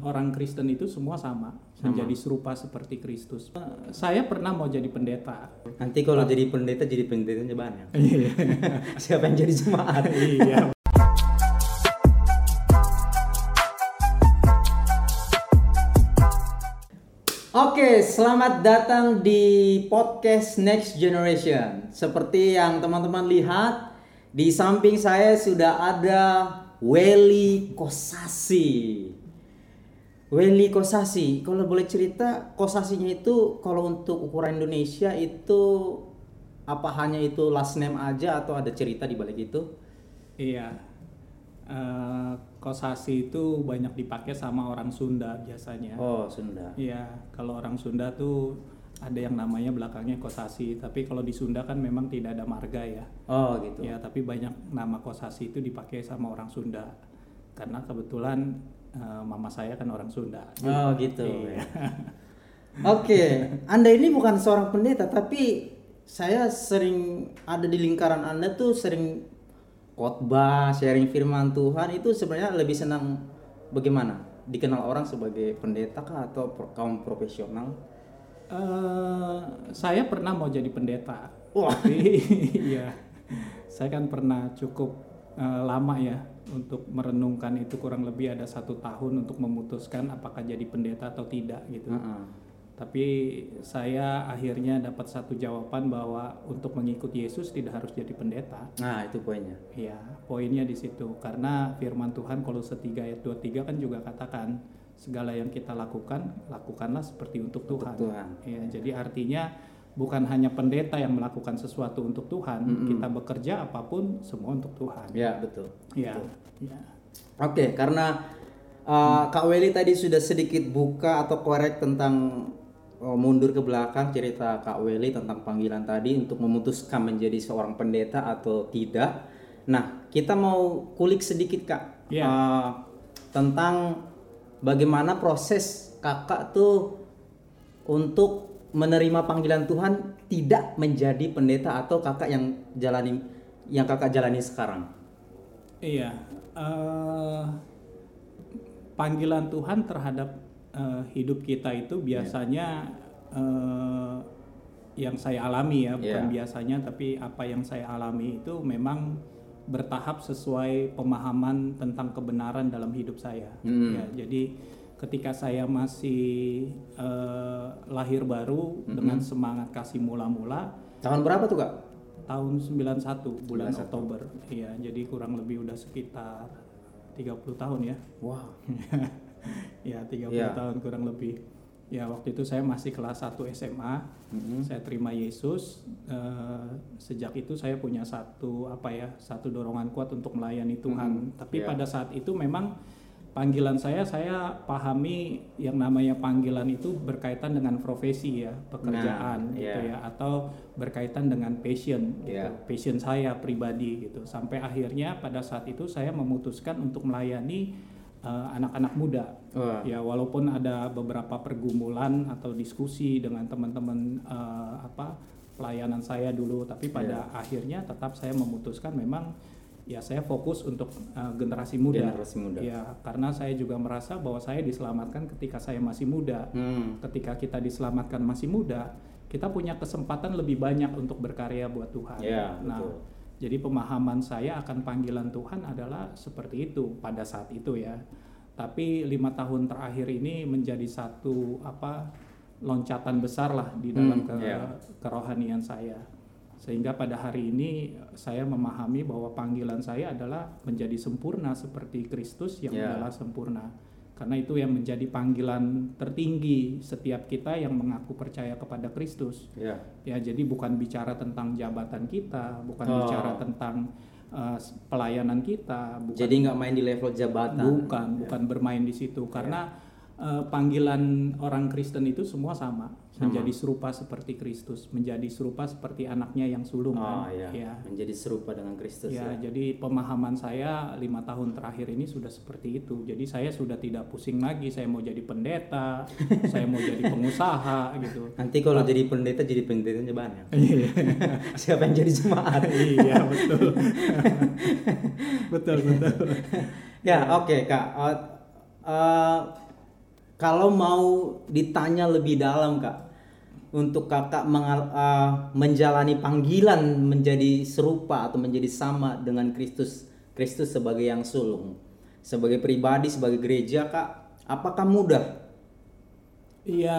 orang Kristen itu semua sama, menjadi serupa seperti Kristus. Eh, Saya pernah mau jadi pendeta. Nanti kalau jadi pendeta jadi pendetanya banyak. Siapa yang jadi jemaat? iya. Oke, selamat datang di podcast Next Generation. Seperti yang teman-teman lihat, di samping saya sudah ada Weli Kosasi. Weli Kosasi, kalau boleh cerita, Kosasinya itu kalau untuk ukuran Indonesia itu apa hanya itu last name aja atau ada cerita di balik itu? Iya. Eh, kosasi itu banyak dipakai sama orang Sunda biasanya. Oh, Sunda. Iya, kalau orang Sunda tuh ada yang namanya belakangnya kosasi, tapi kalau di Sunda kan memang tidak ada marga ya. Oh, gitu. Ya, tapi banyak nama kosasi itu dipakai sama orang Sunda. Karena kebetulan eh, mama saya kan orang Sunda. Oh, gitu. Iya. Oke, Anda ini bukan seorang pendeta, tapi saya sering ada di lingkaran Anda tuh sering khotbah, sharing firman Tuhan itu sebenarnya lebih senang bagaimana? Dikenal orang sebagai pendeta kah atau kaum profesional? Eh, saya pernah mau jadi pendeta. Wah. Iya. Saya kan pernah cukup eh, lama ya untuk merenungkan itu kurang lebih ada satu tahun untuk memutuskan apakah jadi pendeta atau tidak gitu. Heeh. Tapi saya akhirnya dapat satu jawaban bahwa untuk mengikuti Yesus tidak harus jadi pendeta. Nah, itu poinnya. Iya, poinnya di situ. Karena firman Tuhan Kolose 3 ayat 23 kan juga katakan segala yang kita lakukan, lakukanlah seperti untuk Tuhan. Tuhan. Iya, jadi artinya bukan hanya pendeta yang melakukan sesuatu untuk Tuhan, kita bekerja apa pun semua untuk Tuhan. Ya, betul. Iya. Iya. Oke, karena uh, Kak Weli tadi sudah sedikit buka atau korek tentang uh, mundur ke belakang cerita Kak Weli tentang panggilan tadi untuk memutuskan menjadi seorang pendeta atau tidak. Nah, kita mau kulik sedikit Kak Iya. uh, tentang bagaimana proses Kakak tuh untuk menerima panggilan Tuhan tidak menjadi pendeta atau Kakak yang jalani yang Kakak jalani sekarang. Iya, eh, panggilan Tuhan terhadap eh, hidup kita itu biasanya eh, yang saya alami ya, bukan Iya. biasanya, tapi apa yang saya alami itu memang bertahap sesuai pemahaman tentang kebenaran dalam hidup saya. Hmm. Ya, jadi ketika saya masih eh, lahir baru dengan semangat kasih mula-mula, Tahun berapa tuh Kak? tahun 91 bulan Oktober. Iya, jadi kurang lebih udah sekitar 30 tahun ya. Wow. ya, 30 Iya. tahun kurang lebih. Ya, waktu itu saya masih kelas 1 SMA. Saya terima Yesus. Eh, sejak itu saya punya satu apa ya, satu dorongan kuat untuk melayani Tuhan. Tapi Iya. pada saat itu memang panggilan saya saya pahami yang namanya panggilan itu berkaitan dengan profesi ya, pekerjaan Nah, gitu iya. ya atau berkaitan dengan passion gitu. Iya. Passion saya pribadi gitu. Sampai akhirnya pada saat itu saya memutuskan untuk melayani eh, anak-anak muda. Wah. Ya walaupun ada beberapa pergumulan atau diskusi dengan teman-teman eh, apa pelayanan saya dulu, tapi pada akhirnya tetap saya memutuskan memang ya saya fokus untuk eh, generasi muda. Generasi muda. Ya karena saya juga merasa bahwa saya diselamatkan ketika saya masih muda. Hmm. Ketika kita diselamatkan masih muda, kita punya kesempatan lebih banyak untuk berkarya buat Tuhan. Ya, nah, betul. jadi pemahaman saya akan panggilan Tuhan adalah seperti itu pada saat itu ya. Tapi lima tahun terakhir ini menjadi satu apa loncatan besar lah di dalam Hmm, ke- iya. kerohanian saya. Sehingga pada hari ini saya memahami bahwa panggilan saya adalah menjadi sempurna seperti Kristus yang Ya. adalah sempurna. Karena itu yang menjadi panggilan tertinggi setiap kita yang mengaku percaya kepada Kristus. Ya. Ya, jadi bukan bicara tentang jabatan kita, bukan Oh. bicara tentang uh, pelayanan kita, bukan Jadi nggak main di level jabatan. bukan, bukan bermain di situ karena uh, panggilan orang Kristen itu semua sama, menjadi serupa seperti Kristus, menjadi serupa seperti anaknya yang sulung Oh kan. ya. Ya. Menjadi serupa dengan Kristus. Ya, Ya. jadi pemahaman saya lima tahun terakhir ini sudah seperti itu. Jadi saya sudah tidak pusing lagi. Saya mau jadi pendeta, saya mau jadi pengusaha gitu. Nanti kalau jadi pendeta jadi pendetanya banyak. Iya. Siapa yang jadi jemaat? iya betul betul betul ya oke kak. Uh, uh, kalau mau ditanya lebih dalam kak, untuk kakak mengal- uh, menjalani panggilan menjadi serupa atau menjadi sama dengan Kristus, Kristus sebagai yang sulung, sebagai pribadi, sebagai gereja kak, apakah mudah? Ya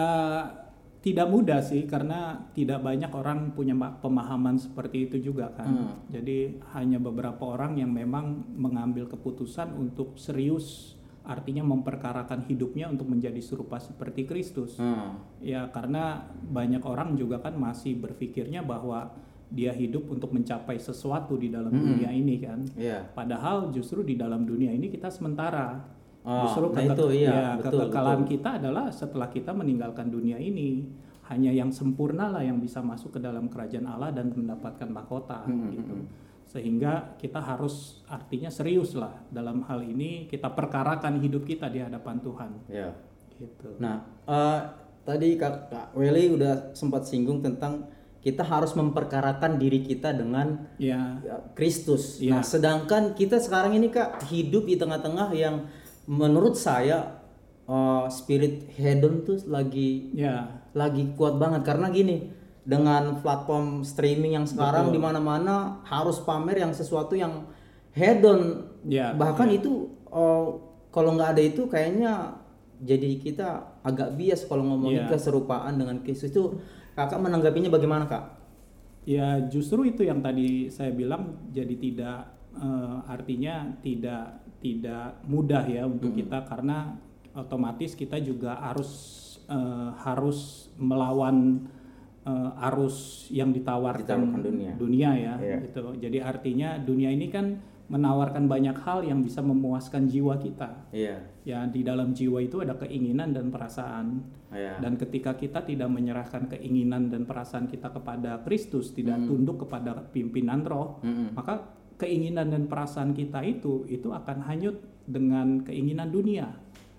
tidak mudah sih karena tidak banyak orang punya ma- pemahaman seperti itu juga kan. Hmm. Jadi hanya beberapa orang yang memang mengambil keputusan untuk serius artinya memperkarakan hidupnya untuk menjadi serupa seperti Kristus. Hmm. Ya karena banyak orang juga kan masih berpikirnya bahwa dia hidup untuk mencapai sesuatu di dalam dunia ini kan. Iya. Padahal justru di dalam dunia ini kita sementara. Oh, justru nah keke- itu iya, ya, betul, kekekalan kita adalah setelah kita meninggalkan dunia ini. Hanya yang sempurna lah yang bisa masuk ke dalam kerajaan Allah dan mendapatkan mahkota Hmm, gitu. Sehingga kita harus artinya serius lah dalam hal ini kita perkarakan hidup kita di hadapan Tuhan. Iya. Gitu. Nah, eh, tadi Kak, Kak Welly udah sempat singgung tentang kita harus memperkarakan diri kita dengan Ya, ya, Kristus. Iya. Nah, sedangkan kita sekarang ini Kak hidup di tengah-tengah yang menurut saya eh, spirit hedon tuh lagi ya, lagi kuat banget karena gini dengan platform streaming yang sekarang di mana-mana harus pamer yang sesuatu yang hedon ya. bahkan itu oh, kalau nggak ada itu kayaknya jadi kita agak bias kalau ngomongin Iya. keserupaan dengan Kristus itu kakak menanggapinya bagaimana kak? Ya justru itu yang tadi saya bilang jadi tidak eh, artinya tidak tidak mudah ya untuk kita karena otomatis kita juga harus eh, harus melawan eh, arus yang ditawarkan, Ditawarkan dunia. ya Iya. gitu. Jadi artinya dunia ini kan menawarkan banyak hal yang bisa memuaskan jiwa kita. Iya, Ya di dalam jiwa itu ada keinginan dan perasaan. iya, Dan ketika kita tidak menyerahkan keinginan dan perasaan kita kepada Kristus, tidak tunduk kepada pimpinan roh, Mm-mm. maka keinginan dan perasaan kita itu itu akan hanyut dengan keinginan dunia.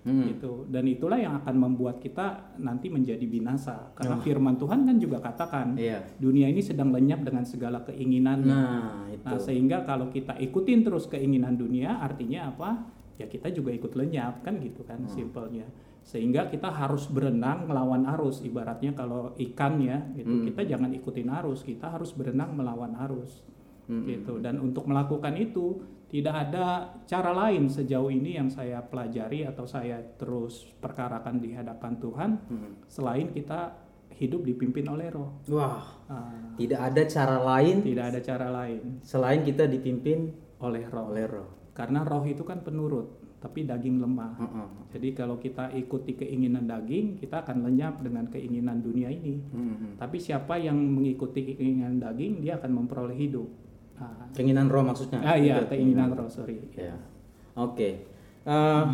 Mm. Gitu. Dan itulah yang akan membuat kita nanti menjadi binasa. Karena firman Tuhan kan juga katakan, iya. dunia ini sedang lenyap dengan segala keinginan. Nah itu, Nah, sehingga kalau kita ikutin terus keinginan dunia, artinya apa? Ya kita juga ikut lenyap kan gitu kan simpelnya. Sehingga kita harus berenang melawan arus. Ibaratnya kalau ikan ya, itu kita jangan ikutin arus, kita harus berenang melawan arus. Gitu. Dan untuk melakukan itu tidak ada cara lain sejauh ini yang saya pelajari atau saya terus perkarakan di hadapan Tuhan selain kita hidup dipimpin oleh Roh. wah, Ah, tidak ada cara lain tidak ada cara lain selain kita dipimpin oleh Roh. oleh Roh. Karena roh itu kan penurut, tapi daging lemah. Heeh. Jadi kalau kita ikuti keinginan daging, kita akan lenyap dengan keinginan dunia ini. Mm-mm. Tapi siapa yang mengikuti keinginan daging, dia akan memperoleh hidup. Ah, Keinginan Roh maksudnya? ah iya, Itu, keinginan roh, sorry. Ya, oke. Eh,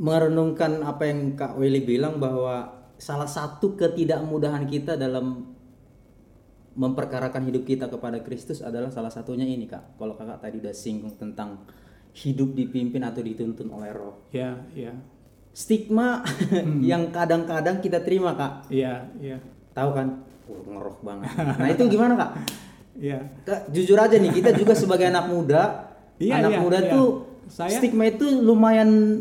merenungkan apa yang Kak Willy bilang bahwa salah satu ketidakmudahan kita dalam memperkarakan hidup kita kepada Kristus adalah salah satunya ini Kak. Kalau Kakak tadi udah singgung tentang hidup dipimpin atau dituntun oleh Roh. Ya, ya, Stigma yang kadang-kadang kita terima Kak. iya, iya, Tahu kan? Uh, banget. Nah, itu gimana Kak? iya. Kak, jujur aja nih, kita juga sebagai anak muda, Iya, anak iya, muda iya. tuh Saya- stigma itu lumayan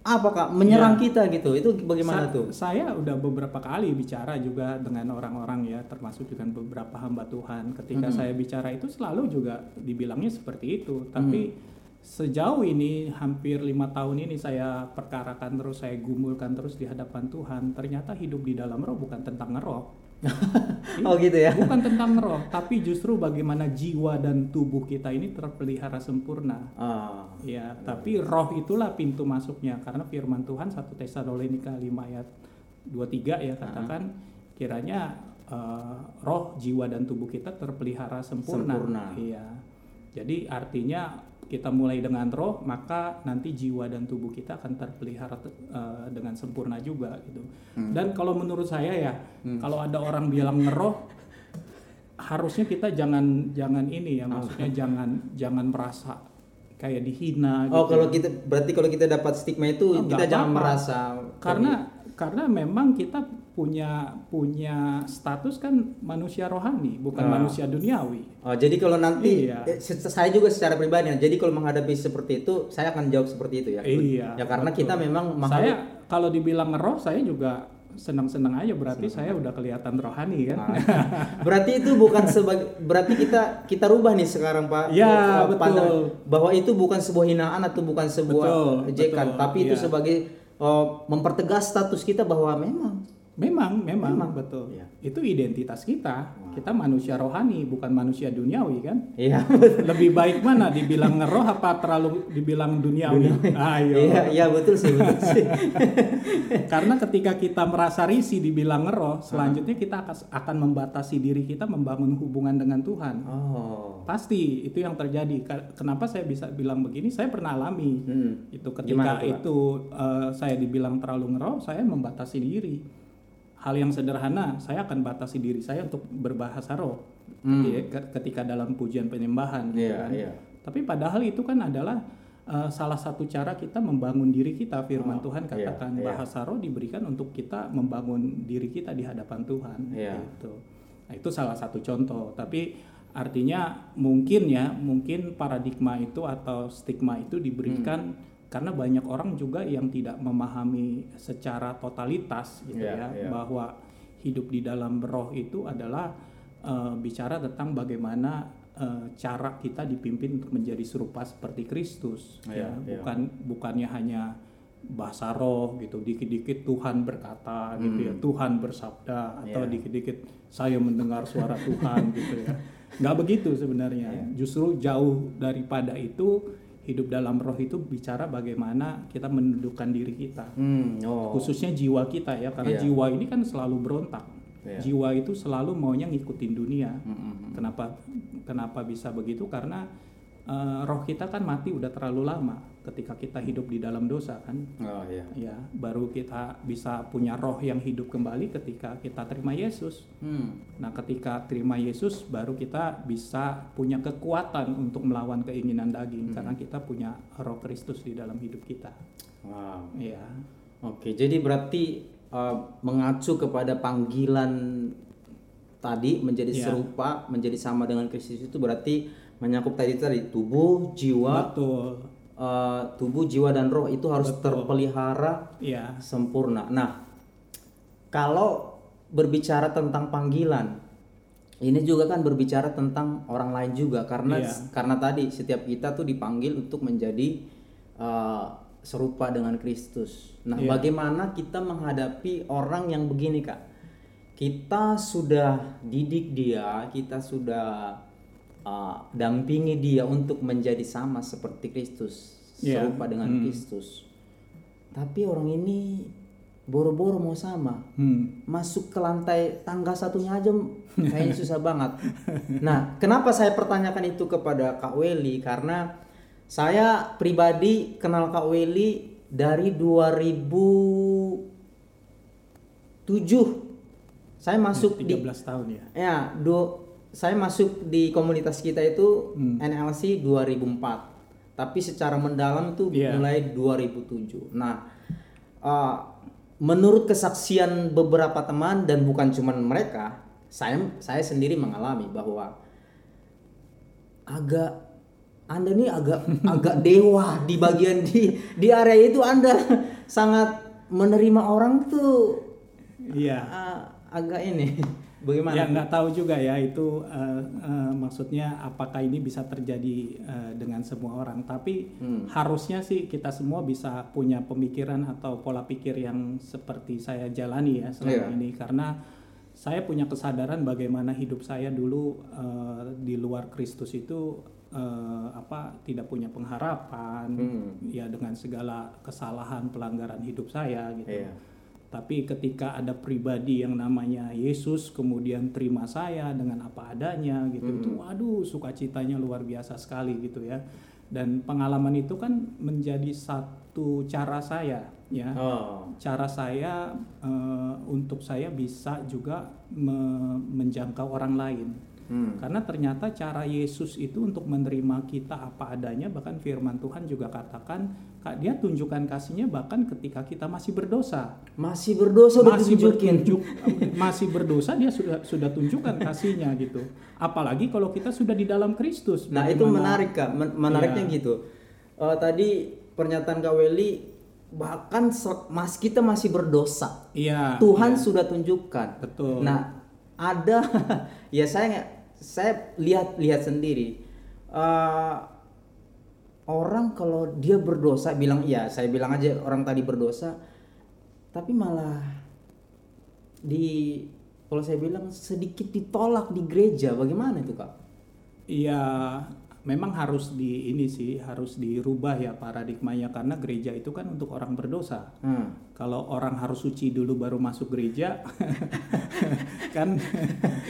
apa kak, menyerang kita gitu. Itu bagaimana Sa- tuh? Saya udah beberapa kali bicara juga dengan orang-orang ya, termasuk dengan beberapa hamba Tuhan. Ketika saya bicara itu selalu juga dibilangnya seperti itu. Tapi sejauh ini hampir lima tahun ini saya perkarakan terus, saya gumulkan terus di hadapan Tuhan. Ternyata hidup di dalam roh bukan tentang ngeroh, Oh gitu ya? bukan tentang roh, tapi justru bagaimana jiwa dan tubuh kita ini terpelihara sempurna. Ah, Ya, tapi roh itulah pintu masuknya karena firman Tuhan 1 Tesalonika 5 ayat 23 ya katakan kiranya eh, roh, jiwa dan tubuh kita terpelihara sempurna. Sempurna. Iya. Jadi artinya kita mulai dengan roh, maka nanti jiwa dan tubuh kita akan terpelihara eh, dengan sempurna juga gitu. Dan kalau menurut saya ya, kalau ada orang bilang ngeroh harusnya kita jangan jangan ini ya maksudnya jangan jangan merasa kayak dihina oh gitu. kalau kita berarti kalau kita dapat stigma itu Oh, kita jangan merasa karena karena memang kita punya punya status kan manusia rohani bukan Ah. manusia duniawi Oh, jadi kalau nanti Iya. eh, saya juga secara pribadi, jadi kalau menghadapi seperti itu, saya akan jawab seperti itu ya. Iya, Ya karena betul. kita memang saya menghadapi kalau dibilang ngeroh saya juga senang-senang aja berarti saya udah kelihatan rohani kan Nah, berarti itu bukan sebagai berarti kita kita rubah nih sekarang Pak. Ya, betul. bahwa itu bukan sebuah hinaan atau bukan sebuah ejekan, tapi itu iya. sebagai eh, mempertegas status kita bahwa memang memang memang, Memang. betul Iya. itu identitas kita kita manusia rohani bukan manusia duniawi kan iya lebih baik mana dibilang ngeroh apa terlalu dibilang duniawi ayo iya iya betul sih betul sih. Karena ketika kita merasa risih dibilang ngeroh, selanjutnya kita akan membatasi diri kita membangun hubungan dengan Tuhan. Oh. Pasti itu yang terjadi. Kenapa saya bisa bilang begini? Saya pernah alami. Hmm. Itu Gimana ketika tuh, Pak? itu eh, saya dibilang terlalu ngeroh, saya membatasi diri. Hal yang sederhana, saya akan batasi diri saya untuk berbahasa roh. Hmm. Ya, ke- ketika dalam pujian penyembahan. gitu Iya, kan. iya. Tapi padahal itu kan adalah eh, salah satu cara kita membangun diri kita. Firman Oh, Tuhan iya, katakan iya. bahasa roh diberikan untuk kita membangun diri kita di hadapan Tuhan. Iya. Gitu. Nah itu salah satu contoh. Tapi artinya mungkin ya, mungkin paradigma itu atau stigma itu diberikan Hmm. Karena banyak orang juga yang tidak memahami secara totalitas gitu Iya, ya iya. bahwa hidup di dalam roh itu adalah eh, bicara tentang bagaimana eh, cara kita dipimpin untuk menjadi serupa seperti Kristus Iya, ya bukan bukannya hanya bahasa roh gitu dikit-dikit Tuhan berkata gitu ya Tuhan bersabda atau Hmm. Iya. dikit-dikit saya mendengar suara Tuhan gitu ya nggak begitu sebenarnya justru jauh daripada itu hidup dalam roh itu bicara bagaimana kita mendudukkan diri kita Hmm. Oh. khususnya jiwa kita ya karena Iya. jiwa ini kan selalu berontak Iya. jiwa itu selalu maunya ngikutin dunia hmm, hmm. kenapa kenapa bisa begitu karena eh, roh kita kan mati udah terlalu lama ketika kita hidup di dalam dosa kan Oh iya. ya baru kita bisa punya roh yang hidup kembali ketika kita terima Yesus Hmm. nah ketika terima Yesus baru kita bisa punya kekuatan untuk melawan keinginan daging karena kita punya roh Kristus di dalam hidup kita Wow. ya Oke, jadi berarti uh, mengacu kepada panggilan tadi menjadi Iya. serupa, menjadi sama dengan Kristus itu berarti menyakup tadi tadi tubuh, jiwa, betul uh, tubuh, jiwa dan roh itu harus terpelihara ya sempurna. Nah, kalau berbicara tentang panggilan, ini juga kan berbicara tentang orang lain juga karena Iya. karena tadi setiap kita tuh dipanggil untuk menjadi uh, serupa dengan Kristus. Nah, Iya. bagaimana kita menghadapi orang yang begini, Kak? Kita sudah didik dia, kita sudah uh, dampingi dia untuk menjadi sama seperti Kristus, Iya. serupa dengan Hmm. Kristus. Tapi orang ini boro-boro mau sama, hmm. masuk ke lantai tangga satunya aja kayaknya susah banget. Nah, kenapa saya pertanyakan itu kepada Kak Weli? Karena saya pribadi kenal Kak Weli dari 2007. Saya masuk di 13 tahun ya ya, do, saya masuk di komunitas kita itu Hmm. NLC 2004. Tapi secara mendalam itu Iya. mulai 2007. Nah, uh, menurut kesaksian beberapa teman dan bukan cuman mereka, saya saya sendiri mengalami bahwa agak anda nih agak agak dewa di bagian di di area itu Anda sangat menerima orang tuh iya uh, agak ini bagaimana? Ya nggak tahu juga ya itu eh, eh, maksudnya apakah ini bisa terjadi eh, dengan semua orang. Tapi Hmm. harusnya sih kita semua bisa punya pemikiran atau pola pikir yang seperti saya jalani ya selama Iya. ini karena saya punya kesadaran bagaimana hidup saya dulu eh, di luar Kristus itu eh, apa tidak punya pengharapan Hmm. ya dengan segala kesalahan pelanggaran hidup saya gitu. Iya. Tapi ketika ada pribadi yang namanya Yesus kemudian terima saya dengan apa adanya gitu, Hmm. itu waduh sukacitanya luar biasa sekali gitu ya. Dan pengalaman itu kan menjadi satu cara saya ya. Oh. Cara saya eh, untuk saya bisa juga me- menjangkau orang lain. Hmm. Karena ternyata cara Yesus itu untuk menerima kita apa adanya bahkan firman Tuhan juga katakan Kak dia tunjukkan kasihnya bahkan ketika kita masih berdosa. Masih berdosa Masih bertunjuk masih berdosa dia sudah sudah tunjukkan kasihnya gitu. Apalagi kalau kita sudah di dalam Kristus. Nah itu menarik kak, Men- menariknya Iya. gitu. Eh, tadi pernyataan Kak Weli bahkan mas kita masih berdosa, Iya. Tuhan iya. sudah tunjukkan. Betul. Nah ada ya saya saya lihat lihat sendiri Eh, orang kalau dia berdosa bilang iya saya bilang aja orang tadi berdosa, tapi malah di kalau saya bilang sedikit ditolak di gereja bagaimana itu kak? Iya, memang harus di ini sih harus dirubah ya paradigmanya karena gereja itu kan untuk orang berdosa. Hmm. Kalau orang harus suci dulu baru masuk gereja, kan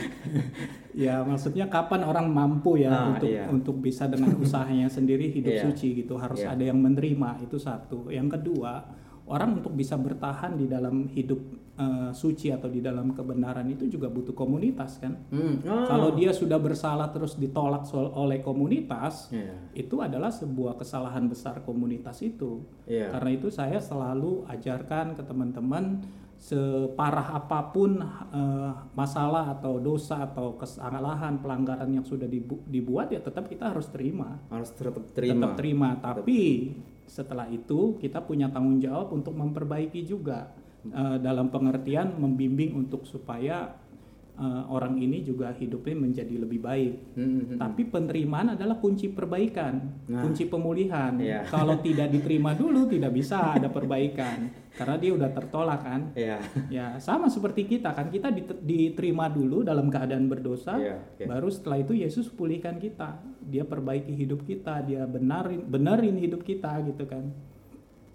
ya maksudnya kapan orang mampu ya Ah, untuk iya. untuk bisa dengan usahanya sendiri hidup Iya. suci gitu harus Iya. ada yang menerima itu satu. Yang kedua orang untuk bisa bertahan di dalam hidup eh, suci atau di dalam kebenaran itu juga butuh komunitas kan. Hmm. Oh. Kalau dia sudah bersalah terus ditolak oleh komunitas, Iya. itu adalah sebuah kesalahan besar komunitas itu. Iya. Karena itu saya selalu ajarkan ke teman-teman separah apa pun eh, masalah atau dosa atau kesalahan pelanggaran yang sudah dibu- dibuat ya tetap kita harus terima. harus tetap terima. Tetap terima, tapi setelah itu kita punya tanggung jawab untuk memperbaiki juga eh, dalam pengertian membimbing untuk supaya eh, orang ini juga hidupnya menjadi lebih baik. Hmm, hmm, hmm. Tapi penerimaan adalah kunci perbaikan, Nah. kunci pemulihan. Iya. Kalau tidak diterima dulu tidak bisa ada perbaikan karena dia udah tertolak kan. Iya. Ya sama seperti kita kan kita dit- diterima dulu dalam keadaan berdosa, Iya, iya. baru setelah itu Yesus pulihkan kita, dia perbaiki hidup kita, dia benarin benerin hidup kita gitu kan.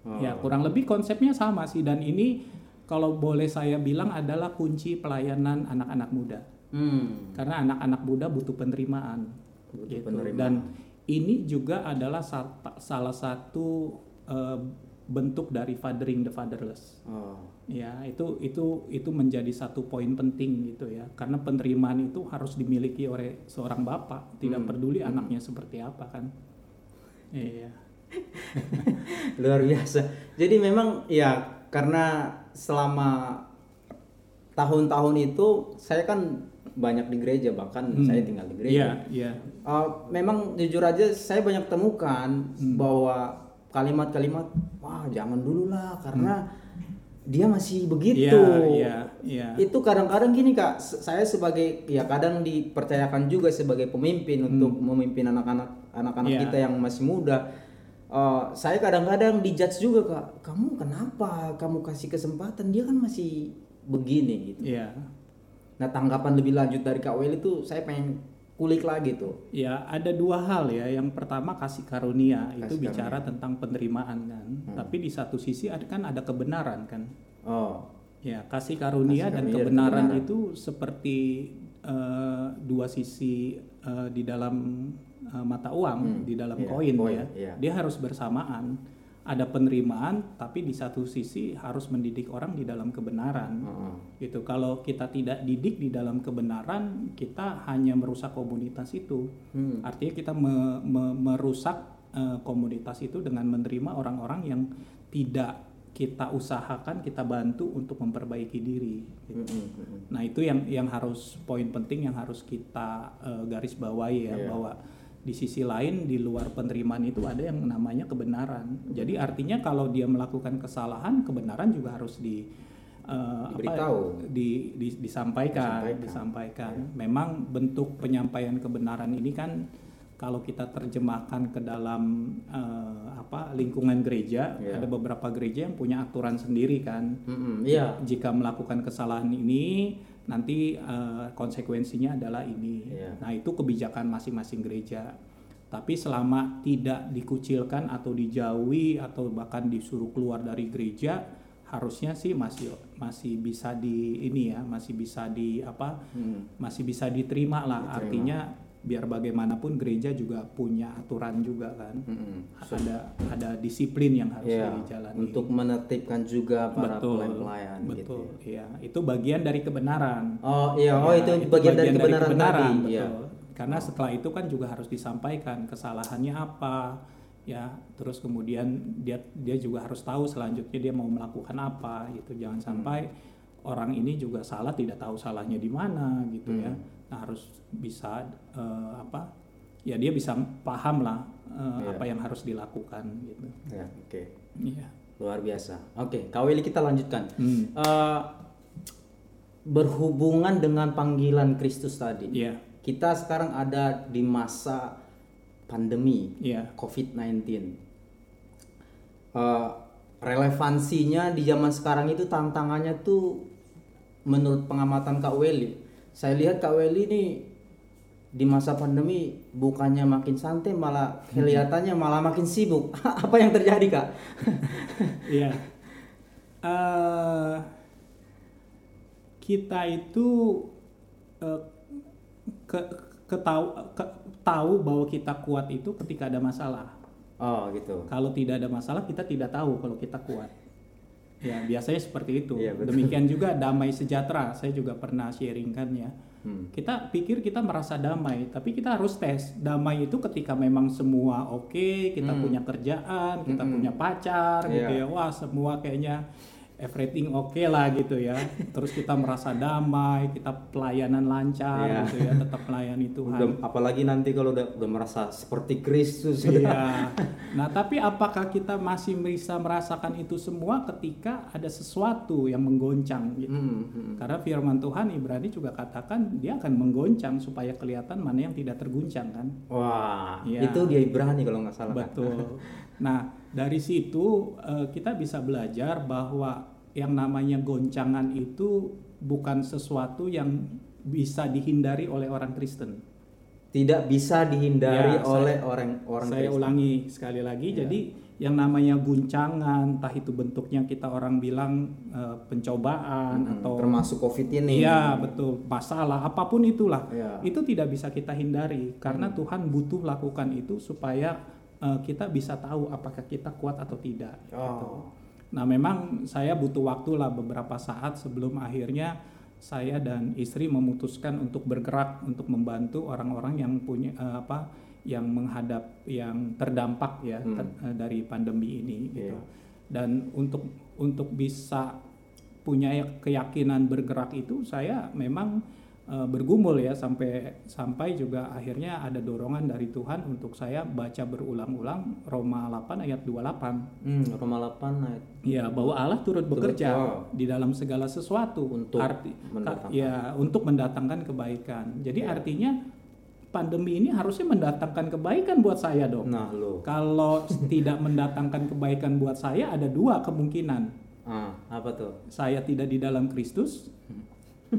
Oh. Ya kurang lebih konsepnya sama sih dan ini kalau boleh saya bilang adalah kunci pelayanan anak-anak muda Hmm. karena anak-anak muda butuh penerimaan, Butuh gitu. penerimaan. dan ini juga adalah sa- salah satu eh, bentuk dari fathering the fatherless. Oh. Ya, itu itu itu menjadi satu poin penting gitu ya. Karena penerimaan itu harus dimiliki oleh seorang bapak, tidak Hmm. peduli anaknya seperti apa kan. Iya. Luar biasa. Jadi memang ya karena selama tahun-tahun itu saya kan banyak di gereja bahkan Hmm. saya tinggal di gereja. iya. Uh, memang jujur aja saya banyak temukan Hmm. bahwa kalimat-kalimat wah jangan dulu lah karena dia masih begitu. Hmm. Iya, iya, iya. Itu kadang-kadang gini kak, saya sebagai ya kadang dipercayakan juga sebagai pemimpin untuk memimpin anak-anak anak-anak Hmm. Iya. kita yang masih muda. Uh, saya kadang-kadang dijudge juga kak, kamu kenapa kamu kasih kesempatan dia kan masih begini gitu. Iya. Nah tanggapan lebih lanjut dari kak Wel itu saya pengen kulik lagi tuh. Ya, ada dua hal ya. Yang pertama kasih karunia itu Kasih bicara tentang penerimaan kan. Hmm. Tapi di satu sisi ada kan ada kebenaran kan. Oh, Ya, kasih karunia Kasih dan karunia dan kebenaran, kebenaran. itu seperti eh, dua sisi eh, di dalam eh, mata uang, Hmm, di dalam iya, koin ya. iya. Dia harus bersamaan. Ada penerimaan, tapi di satu sisi harus mendidik orang di dalam kebenaran. oh. Gitu. Kalau kita tidak didik di dalam kebenaran, kita hanya merusak komunitas itu. Hmm. Artinya kita me- me- merusak eh, komunitas itu dengan menerima orang-orang yang tidak kita usahakan, kita bantu untuk memperbaiki diri. gitu. Hmm, hmm, hmm. Nah itu yang yang harus poin penting yang harus kita eh, garis bawahi ya Iya. bahwa di sisi lain di luar penerimaan itu ada yang namanya kebenaran. Jadi artinya kalau dia melakukan kesalahan, kebenaran juga harus di eh, Diberitahu. di, di- disampaikan, Disampaikan. disampaikan. Memang bentuk penyampaian kebenaran ini kan kalau kita terjemahkan ke dalam eh, apa lingkungan gereja, Iya. ada beberapa gereja yang punya aturan sendiri kan Hmm, hmm. Iya. jika melakukan kesalahan ini nanti eh, konsekuensinya adalah ini. Iya. Nah, itu kebijakan masing-masing gereja. Tapi selama tidak dikucilkan atau dijauhi atau bahkan disuruh keluar dari gereja, harusnya sih masih masih bisa di ini ya, masih bisa di apa? Hmm. Masih bisa diterima lah. Diterima. Artinya biar bagaimanapun gereja juga punya aturan juga kan Mm-mm. ada ada disiplin yang harus Ya, dijalani untuk menertibkan juga para betul pelayan-pelayan gitu. betul iya itu bagian dari kebenaran Oh iya, oh Ya, itu, bagian, dari kebenaran, tadi. betul. Iya. Karena setelah itu kan juga harus disampaikan kesalahannya apa, ya. Terus kemudian dia dia juga harus tahu selanjutnya dia mau melakukan apa gitu. Jangan Hmm. sampai orang ini juga salah tidak tahu salahnya di mana gitu ya. Hmm. Nah harus bisa eh, apa? Ya dia bisa paham lah eh, Iya. apa yang harus dilakukan gitu. Ya, oke. Iya. Luar biasa. Oke, Kak Willy kita lanjutkan. Hmm. Eh, berhubungan dengan panggilan Kristus tadi. Iya. Kita sekarang ada di masa pandemi Iya. COVID-19. Eh, relevansinya di zaman sekarang itu tantangannya tuh menurut pengamatan Kak Weli. Saya lihat Kak Weli ini di masa pandemi bukannya makin santai malah kelihatannya malah makin sibuk. Apa yang terjadi Kak? Iya. Eh, kita itu eh, ke, ketahu ke- tahu bahwa kita kuat itu ketika ada masalah. Oh gitu. Kalau tidak ada masalah kita tidak tahu kalau kita kuat. Ya biasanya seperti itu. Betul. Demikian juga damai sejahtera. Saya juga pernah sharingkan ya. Hmm. Kita pikir kita merasa damai, tapi kita harus tes. Damai itu ketika memang semua oke, kita Hmm. punya kerjaan, kita Mm-mm. punya pacar, gitu Iya. ya. Wah semua kayaknya everything oke lah gitu ya. Terus kita merasa damai, kita pelayanan lancar Iya. gitu ya, tetap melayani Tuhan. Udah, apalagi nanti kalau udah, udah merasa seperti Kristus. Iya. Nah, tapi apakah kita masih bisa merasakan itu semua ketika ada sesuatu yang menggoncang gitu? Hmm, hmm. Karena firman Tuhan Ibrani juga katakan dia akan menggoncang supaya kelihatan mana yang tidak terguncang kan. Wah, Iya. itu dia Ibrani kalau nggak salah. Kak. Betul. Nah, dari situ eh, kita bisa belajar bahwa yang namanya goncangan itu bukan sesuatu yang bisa dihindari oleh orang Kristen. Tidak bisa dihindari Ya, saya- oleh orang orang Saya Kristen. ulangi sekali lagi. Ya. Jadi yang namanya guncangan, entah itu bentuknya kita orang bilang eh, pencobaan Hmm, atau termasuk COVID ini. Iya betul masalah apa pun itulah Iya. itu tidak bisa kita hindari karena Hmm. Tuhan butuh lakukan itu supaya eh, kita bisa tahu apakah kita kuat atau tidak. gitu. Oh. Nah memang saya butuh waktu lah beberapa saat sebelum akhirnya saya dan istri memutuskan untuk bergerak untuk membantu orang-orang yang punya eh, apa yang menghadap yang terdampak ya Hmm. ter- eh, dari pandemi ini gitu. Iya. Dan untuk untuk bisa punya keyakinan bergerak itu saya memang eh, bergumul ya sampai sampai juga akhirnya ada dorongan dari Tuhan untuk saya baca berulang-ulang Roma 8 ayat 28. Hmm, Roma 8 ayat Ya, bahwa Allah turut bekerja oh. di dalam segala sesuatu Untuk arti mendatangkan. ya untuk mendatangkan kebaikan. Jadi Ya. artinya pandemi ini harusnya mendatangkan kebaikan buat saya dong. Nah, lo. Kalau tidak mendatangkan kebaikan buat saya ada dua kemungkinan. Ah, apa tuh? Saya tidak di dalam Kristus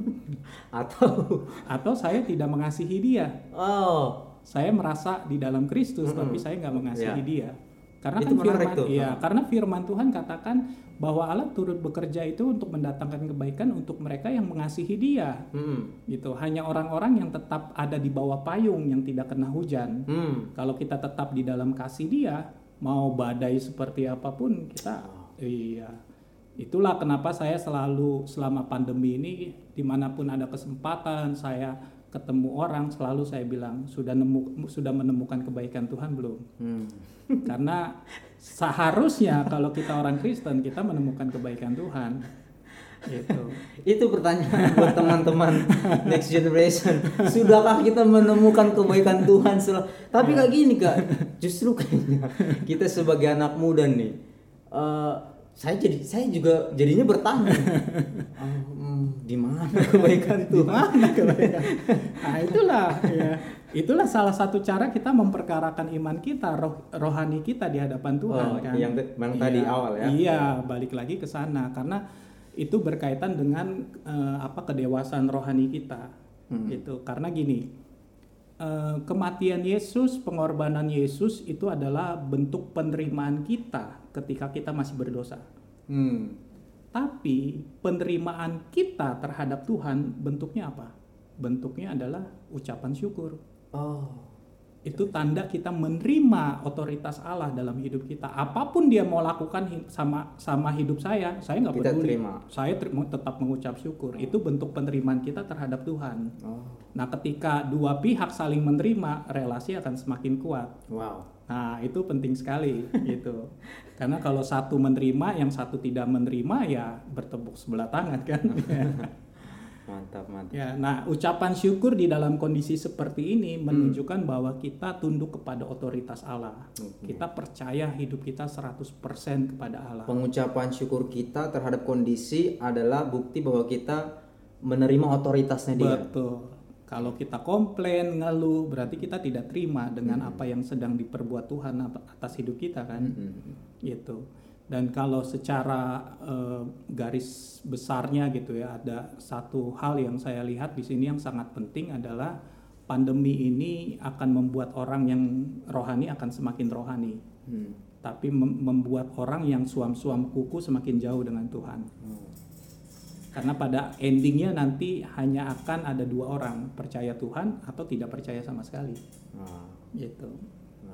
Atau atau saya tidak mengasihi dia. oh, Saya merasa di dalam Kristus Mm-mm. tapi saya nggak mengasihi Ya. dia. Karena Itu kan firman tuh. iya, karena firman Tuhan katakan bahwa Allah turut bekerja itu untuk mendatangkan kebaikan untuk mereka yang mengasihi dia. hmm, Gitu. Hanya orang-orang yang tetap ada di bawah payung yang tidak kena hujan. hmm. Kalau kita tetap di dalam kasih dia, mau badai seperti apa pun kita iya. Itulah kenapa saya selalu selama pandemi ini di mana pun ada kesempatan saya ketemu orang selalu saya bilang sudah nemu sudah menemukan kebaikan Tuhan belum? Hmm. Karena seharusnya kalau kita orang Kristen kita menemukan kebaikan Tuhan. Gitu. Itu pertanyaan buat teman-teman next generation. Sudahkah kita menemukan kebaikan Tuhan setelah Tapi kayak gini Kak, justru kayaknya kita sebagai anak muda nih eh, saya jadi saya juga jadinya bertanya. Hmm, di mana kebaikan Di Tuhan? mana kebaikan? Nah, itulah ya. Itulah salah satu cara kita memperkarakan iman kita, roh, rohani kita di hadapan Tuhan Oh, kan. yang yang tadi awal ya. Iya, balik lagi ke sana karena itu berkaitan dengan eh, apa kedewasaan rohani kita. Hmm. Gitu. Karena gini, eh, kematian Yesus, pengorbanan Yesus itu adalah bentuk penerimaan kita ketika kita masih berdosa. Hmm. Tapi penerimaan kita terhadap Tuhan bentuknya apa? Bentuknya adalah ucapan syukur. Oh. Itu tanda kita menerima otoritas Allah dalam hidup kita. Apa pun dia mau lakukan sama sama hidup saya, saya nggak peduli. terima. Saya ter- tetap mengucap syukur. Itu bentuk penerimaan kita terhadap Tuhan. Oh. Nah, ketika dua pihak saling menerima, relasi akan semakin kuat. Wow. Nah, itu penting sekali gitu. Karena kalau satu menerima, yang satu tidak menerima ya bertepuk sebelah tangan kan. Mantap, mantap. ya, nah ucapan syukur di dalam kondisi seperti ini menunjukkan bahwa kita tunduk kepada otoritas Allah. Kita percaya hidup kita 100% kepada Allah. Pengucapan syukur kita terhadap kondisi adalah bukti bahwa kita menerima otoritasnya dia. Betul. Kalau kita komplain, ngeluh, berarti kita tidak terima dengan apa yang sedang diperbuat Tuhan atas hidup kita kan. Mm-mm. gitu dan kalau secara eh, garis besarnya gitu ya ada satu hal yang saya lihat di sini yang sangat penting adalah pandemi ini akan membuat orang yang rohani akan semakin rohani Hmm. tapi mem- membuat orang yang suam-suam kuku semakin jauh dengan Tuhan Oh. karena pada endingnya nanti hanya akan ada dua orang percaya Tuhan atau tidak percaya sama sekali Ah. gitu.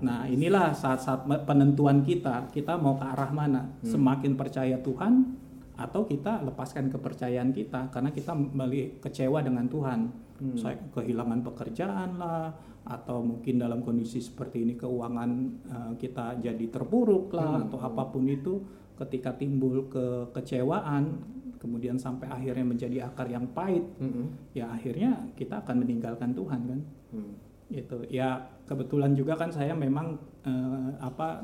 Nah inilah saat-saat penentuan kita, kita mau ke arah mana? Semakin percaya Tuhan atau kita lepaskan kepercayaan kita karena kita kecewa dengan Tuhan. Saya kehilangan pekerjaan lah, atau mungkin dalam kondisi seperti ini keuangan eh, kita jadi terpuruk lah, atau apa pun itu. Ketika timbul kekecewaan, kemudian sampai akhirnya menjadi akar yang pahit, Mm-mm. ya akhirnya kita akan meninggalkan Tuhan kan Hmm. Gitu ya kebetulan juga kan saya memang eh, apa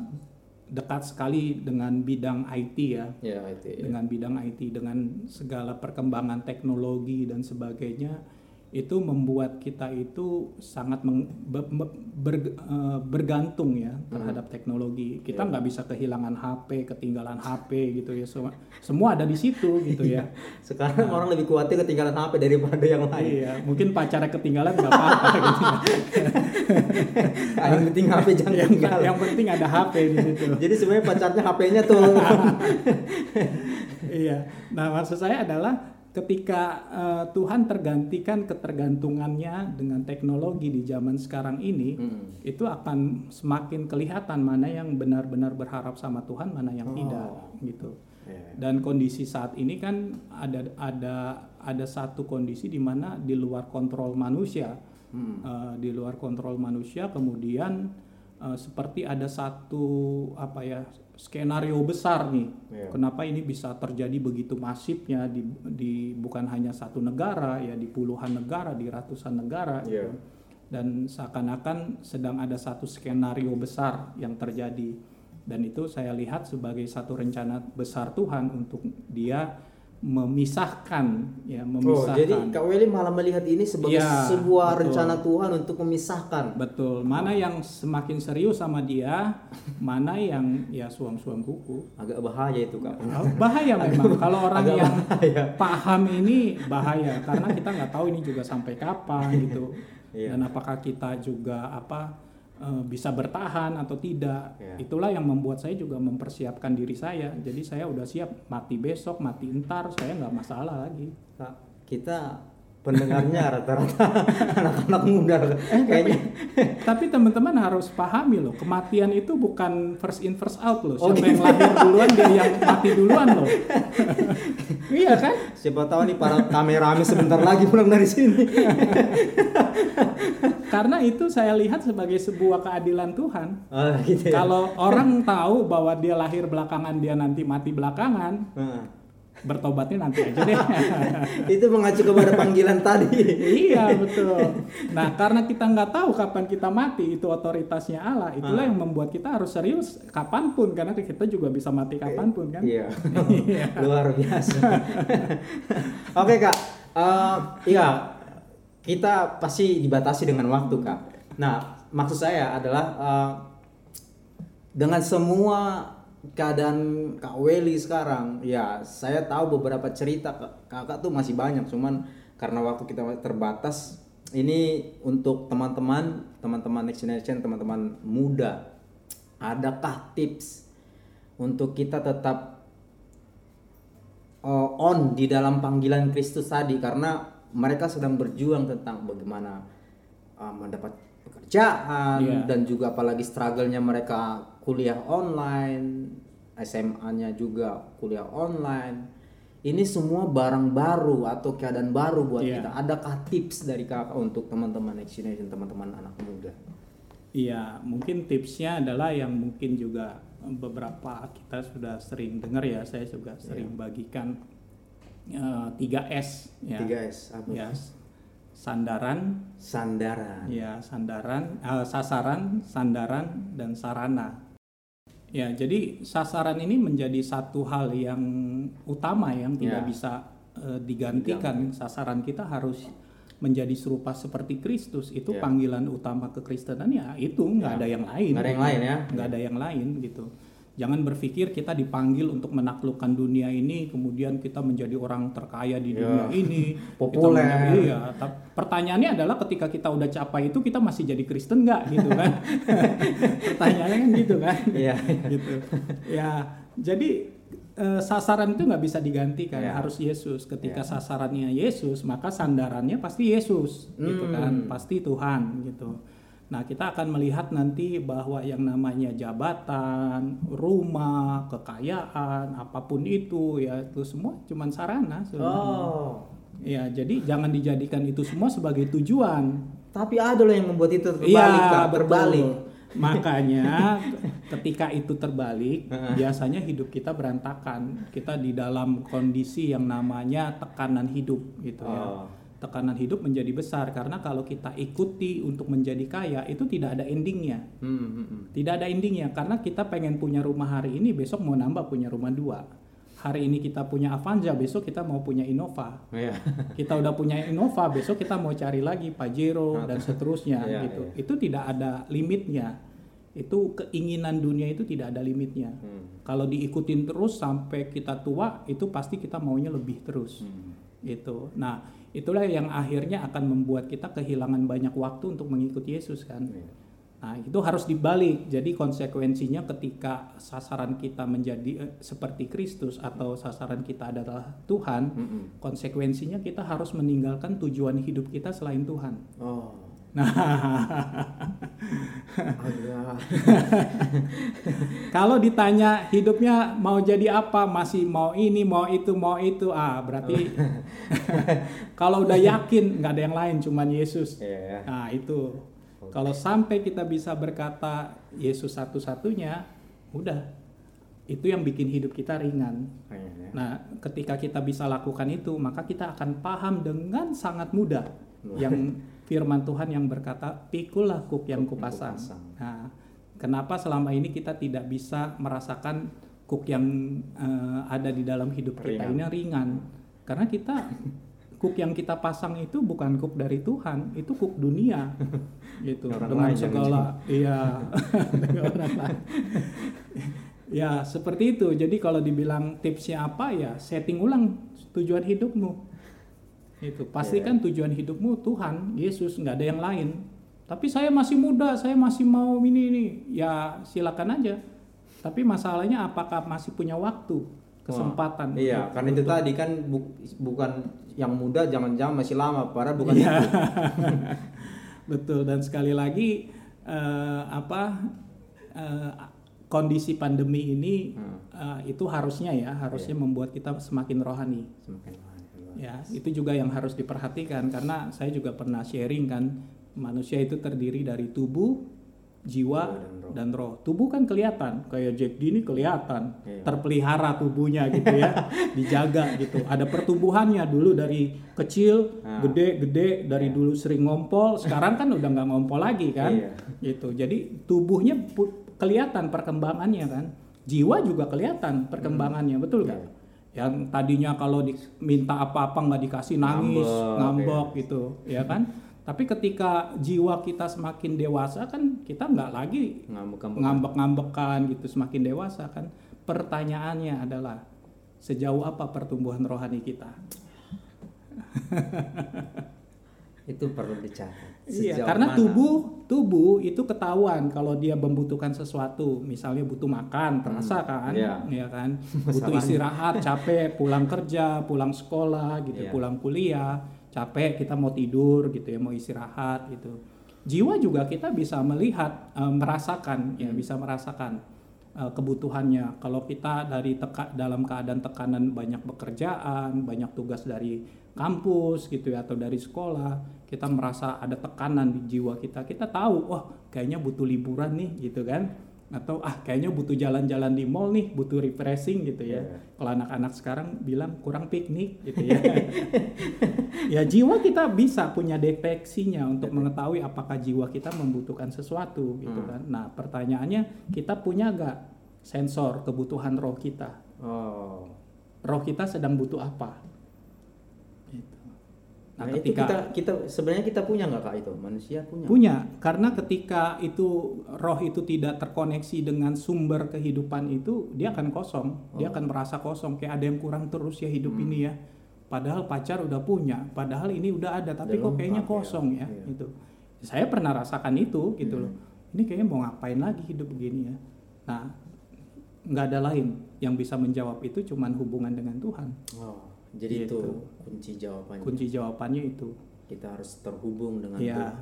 dekat sekali dengan bidang IT ya Ya itu. Ya. dengan bidang IT dengan segala perkembangan teknologi dan sebagainya itu membuat kita itu sangat meng- be- be- ber- eh, bergantung ya terhadap teknologi kita nggak bisa kehilangan HP ketinggalan HP gitu ya semua semua ada di situ gitu ya Sekarang orang lebih khawatir ketinggalan HP daripada yang lain. iya mungkin pacarnya ketinggalan nggak apa-apa gitu ya. Yang penting HP jangan yang, ketinggalan. yang penting ada HP di situ Jadi sebenarnya pacarnya HP-nya tuh. iya. Nah, maksud saya adalah ketika eh, Tuhan tergantikan ketergantungannya dengan teknologi di zaman sekarang ini, Hmm. itu akan semakin kelihatan mana yang benar-benar berharap sama Tuhan, mana yang Oh. tidak, gitu. Ya. Dan kondisi saat ini kan ada ada ada satu kondisi di mana di luar kontrol manusia, Hmm. Eh, di luar kontrol manusia, kemudian eh, seperti ada satu apa ya skenario besar nih. Iya. Kenapa ini bisa terjadi begitu masifnya di, di bukan hanya satu negara ya di puluhan negara, di ratusan negara. Iya. gitu. Dan seakan-akan sedang ada satu skenario besar yang terjadi. Dan itu saya lihat sebagai satu rencana besar Tuhan untuk dia memisahkan ya Oh, memisahkan. jadi Kak Weli malah melihat ini sebagai Iya, sebuah betul. rencana Tuhan untuk memisahkan. Betul. Mana yang semakin serius sama dia, mana yang ya suam-suam kuku. Agak bahaya itu Kak. Oh, bahaya memang. Kalau orang agak yang bahaya. paham ini bahaya karena kita nggak tahu ini juga sampai kapan gitu. Iya. Dan apakah kita juga apa eh, bisa bertahan atau tidak. Iya. Itulah yang membuat saya juga mempersiapkan diri saya. Jadi saya udah siap mati besok, mati entar, saya nggak masalah lagi. Kak, kita pendengarnya rata-rata anak-anak muda Eh, tapi, kayaknya. tapi teman-teman harus pahami loh, kematian itu bukan first in first out loh. Oh, Siapa yang gitu. lahir duluan dia yang mati duluan loh. iya kan? Siapa tahu nih para kameramen sebentar lagi pulang dari sini. Karena itu saya lihat sebagai sebuah keadilan Tuhan. Oh, gitu ya. Kalau orang tahu bahwa dia lahir belakangan dia nanti mati belakangan, Heeh. Bertobatnya nanti aja deh. itu mengacu kepada panggilan tadi. iya betul. Nah karena kita nggak tahu kapan kita mati itu otoritasnya Allah. Itulah Ah. yang membuat kita harus serius kapan pun karena kita juga bisa mati kapan pun kan. Iya. Luar biasa. Oke, Kak. Eh, iya, kita pasti dibatasi dengan waktu, Kak. Nah, maksud saya adalah eh, dengan semua keadaan Kak Weli sekarang, ya saya tahu beberapa cerita Kak- Kakak tuh masih banyak, cuman karena waktu kita terbatas, ini untuk teman-teman, teman-teman next generation, teman-teman muda, adakah tips untuk kita tetap uh, on di dalam panggilan Kristus tadi? Karena mereka sedang berjuang tentang bagaimana uh, mendapat pekerjaan Iya. dan juga apalagi struggle-nya mereka kuliah online, SMA-nya juga kuliah online. Ini semua barang baru atau keadaan baru buat Iya. kita. Adakah tips dari kakak untuk teman-teman next generation, teman-teman anak muda? Iya, mungkin tipsnya adalah yang mungkin juga beberapa kita sudah sering dengar ya, saya juga sering bagikan eh, 3S ya. 3S apa? Ya, sandaran, Sandaran. ya sandaran, eh, sasaran, sandaran dan sarana. Ya, jadi sasaran ini menjadi satu hal yang utama yang tidak Ya. bisa eh, digantikan. Sasaran kita harus menjadi serupa seperti Kristus. Itu Ya. panggilan utama kekristenan ya itu nggak ada yang lain. Nggak ada yang lain ya? Nggak ada yang lain gitu. Jangan berpikir kita dipanggil untuk menaklukkan dunia ini, kemudian kita menjadi orang terkaya di Ya. dunia ini. Kita Populer. menjadi- iya. Ta- Pertanyaannya adalah ketika kita udah capai itu kita masih jadi Kristen nggak gitu kan? Pertanyaannya kan gitu kan? Iya. gitu. Ya, jadi eh, sasaran itu nggak bisa digantikan, Ya. harus Yesus. Ketika sasarannya Yesus, maka sandarannya pasti Yesus, gitu Hmm. kan? Pasti Tuhan, gitu. Nah, kita akan melihat nanti bahwa yang namanya jabatan, rumah, kekayaan, apa pun itu, ya itu semua cuman sarana sebenarnya. Oh. Ya, jadi jangan dijadikan itu semua sebagai tujuan. Tapi ada loh yang membuat itu terbalik, Kak, betul. berbalik. Makanya ketika itu terbalik, biasanya hidup kita berantakan. Kita di dalam kondisi yang namanya tekanan hidup gitu ya. Tekanan hidup menjadi besar karena kalau kita ikuti untuk menjadi kaya itu tidak ada endingnya. Hmm, hmm, hmm. Tidak ada endingnya karena kita pengen punya rumah hari ini, besok mau nambah punya rumah dua. Hari ini kita punya Avanza, besok kita mau punya Innova Iya. kita udah punya Innova besok kita mau cari lagi Pajero dan seterusnya Iya, gitu iya. itu tidak ada limitnya itu keinginan dunia itu tidak ada limitnya Hmm. kalau diikutin terus sampai kita tua itu pasti kita maunya lebih terus Hmm. itu nah itulah yang akhirnya akan membuat kita kehilangan banyak waktu untuk mengikuti Yesus kan Iya. Nah, itu harus dibalik. Jadi konsekuensinya ketika sasaran kita menjadi eh, seperti Kristus atau sasaran kita adalah Tuhan, konsekuensinya kita harus meninggalkan tujuan hidup kita selain Tuhan. Oh. Kalau ditanya hidupnya mau jadi apa, masih mau ini, mau itu, mau itu, ah berarti kalau udah yakin nggak ada yang lain, cuman Yesus. Iya. Nah itu kalau sampai kita bisa berkata Yesus satu-satunya, udah itu yang bikin hidup kita ringan. Kayaknya. Nah ketika kita bisa lakukan itu, maka kita akan paham dengan sangat mudah yang firman Tuhan yang berkata pikullah kuk yang kupasang. Nah kenapa selama ini kita tidak bisa merasakan kuk yang eh, ada di dalam hidup kita Ringan. ini ringan? Karena kita kuk yang kita pasang itu bukan kuk dari Tuhan, itu kuk dunia, gitu. Orang Dengan segala, iya, ya seperti itu. Jadi kalau dibilang tipsnya apa ya, setting ulang tujuan hidupmu. Itu pastikan tujuan hidupmu Tuhan, Yesus, nggak ada yang lain. Tapi saya masih muda, saya masih mau ini ini. Ya silakan aja. Tapi masalahnya apakah masih punya waktu, kesempatan? Iya, untuk- karena itu untuk- tadi kan bu- bukan yang muda jangan-jangan masih lama, padahal bukan Iya. itu. Betul dan sekali lagi eh, apa eh, kondisi pandemi ini Hmm. eh, itu harusnya ya harusnya membuat kita semakin rohani. Semakin lama. Ya, itu juga yang harus diperhatikan karena saya juga pernah sharing kan manusia itu terdiri dari tubuh, jiwa dan roh. dan roh. Tubuh kan kelihatan, kayak Jack D ini kelihatan, Iya. terpelihara tubuhnya gitu ya, dijaga gitu. Ada pertumbuhannya dulu dari kecil, Ah. gede-gede dari dulu sering ngompol, sekarang kan udah nggak ngompol lagi kan, Iya. gitu. Jadi tubuhnya kelihatan perkembangannya kan, jiwa juga kelihatan perkembangannya, betul kan? Iya. Yang tadinya kalau diminta apa-apa nggak dikasih nangis, Ngambek, ngambek gitu, ya kan? Tapi ketika jiwa kita semakin dewasa kan kita nggak lagi Ngambek-ngambek. ngambek-ngambekan gitu semakin dewasa kan. Pertanyaannya adalah sejauh apa pertumbuhan rohani kita? Itu perlu dicatat. Iya, karena mana? tubuh tubuh itu ketahuan kalau dia membutuhkan sesuatu, misalnya butuh makan, terasa kan, iya. ya kan, butuh istirahat, capek, pulang kerja, pulang sekolah, gitu, Iya. pulang kuliah, capek, kita mau tidur, gitu ya, mau istirahat, gitu. jiwa juga kita bisa melihat uh, merasakan ya Hmm. bisa merasakan uh, kebutuhannya. Kalau kita dari teka, dalam keadaan tekanan banyak pekerjaan banyak tugas dari kampus gitu ya atau dari sekolah kita merasa ada tekanan di jiwa kita kita tahu wah kayaknya butuh liburan nih gitu kan atau ah kayaknya butuh jalan-jalan di mall nih butuh refreshing gitu ya Iya. kalau anak-anak sekarang bilang kurang piknik gitu ya ya jiwa kita bisa punya deteksinya untuk mengetahui apakah jiwa kita membutuhkan sesuatu gitu Hmm. kan nah pertanyaannya kita punya nggak sensor kebutuhan roh kita Oh. roh kita sedang butuh apa. Nah, nah itu ketika kita kita sebenarnya kita punya nggak kak itu manusia punya. punya karena ketika itu roh itu tidak terkoneksi dengan sumber kehidupan itu dia akan kosong dia Oh. akan merasa kosong kayak ada yang kurang terus ya hidup Hmm. ini ya padahal pacar udah punya padahal ini udah ada tapi Udah kok kayaknya ya. kosong ya, Iya. itu saya pernah rasakan itu gitu Hmm. loh ini kayaknya mau ngapain lagi hidup begini ya nah nggak ada lain yang bisa menjawab itu cuman hubungan dengan Tuhan Oh, jadi itu Gitu. kunci jawabannya. kunci jawabannya itu Kita harus terhubung dengan Iya. Tuhan.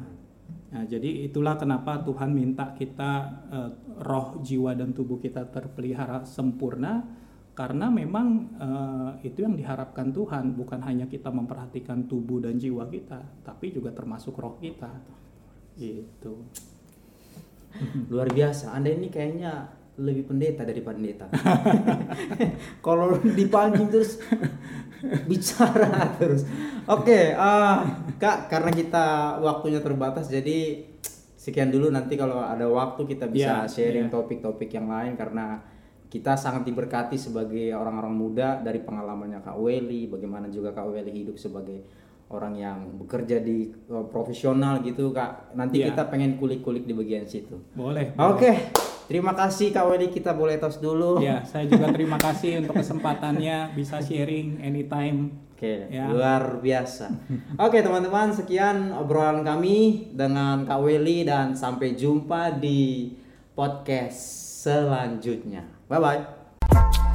Nah, jadi itulah kenapa Tuhan minta kita eh, roh, jiwa dan tubuh kita terpelihara sempurna karena memang eh, itu yang diharapkan Tuhan bukan hanya kita memperhatikan tubuh dan jiwa kita, tapi juga termasuk roh kita. Gitu. Luar biasa. Anda ini kayaknya lebih pendeta dari pendeta. Kalau dipancing terus bicara terus. Oke, ah, Kak, karena kita waktunya terbatas jadi sekian dulu nanti kalau ada waktu kita bisa Iya, sharing iya. topik-topik yang lain karena kita sangat diberkati sebagai orang-orang muda dari pengalamannya Kak Weli, bagaimana juga Kak Weli hidup sebagai orang yang bekerja di uh, profesional gitu Kak. Nanti Iya. kita pengen kulik-kulik di bagian situ. Boleh. Oke, terima kasih Kak Weli kita boleh tos dulu. Ya, saya juga terima kasih untuk kesempatannya bisa sharing anytime. Oke, Ya. luar biasa. Oke teman-teman, sekian obrolan kami dengan Kak Weli dan sampai jumpa di podcast selanjutnya. Bye bye.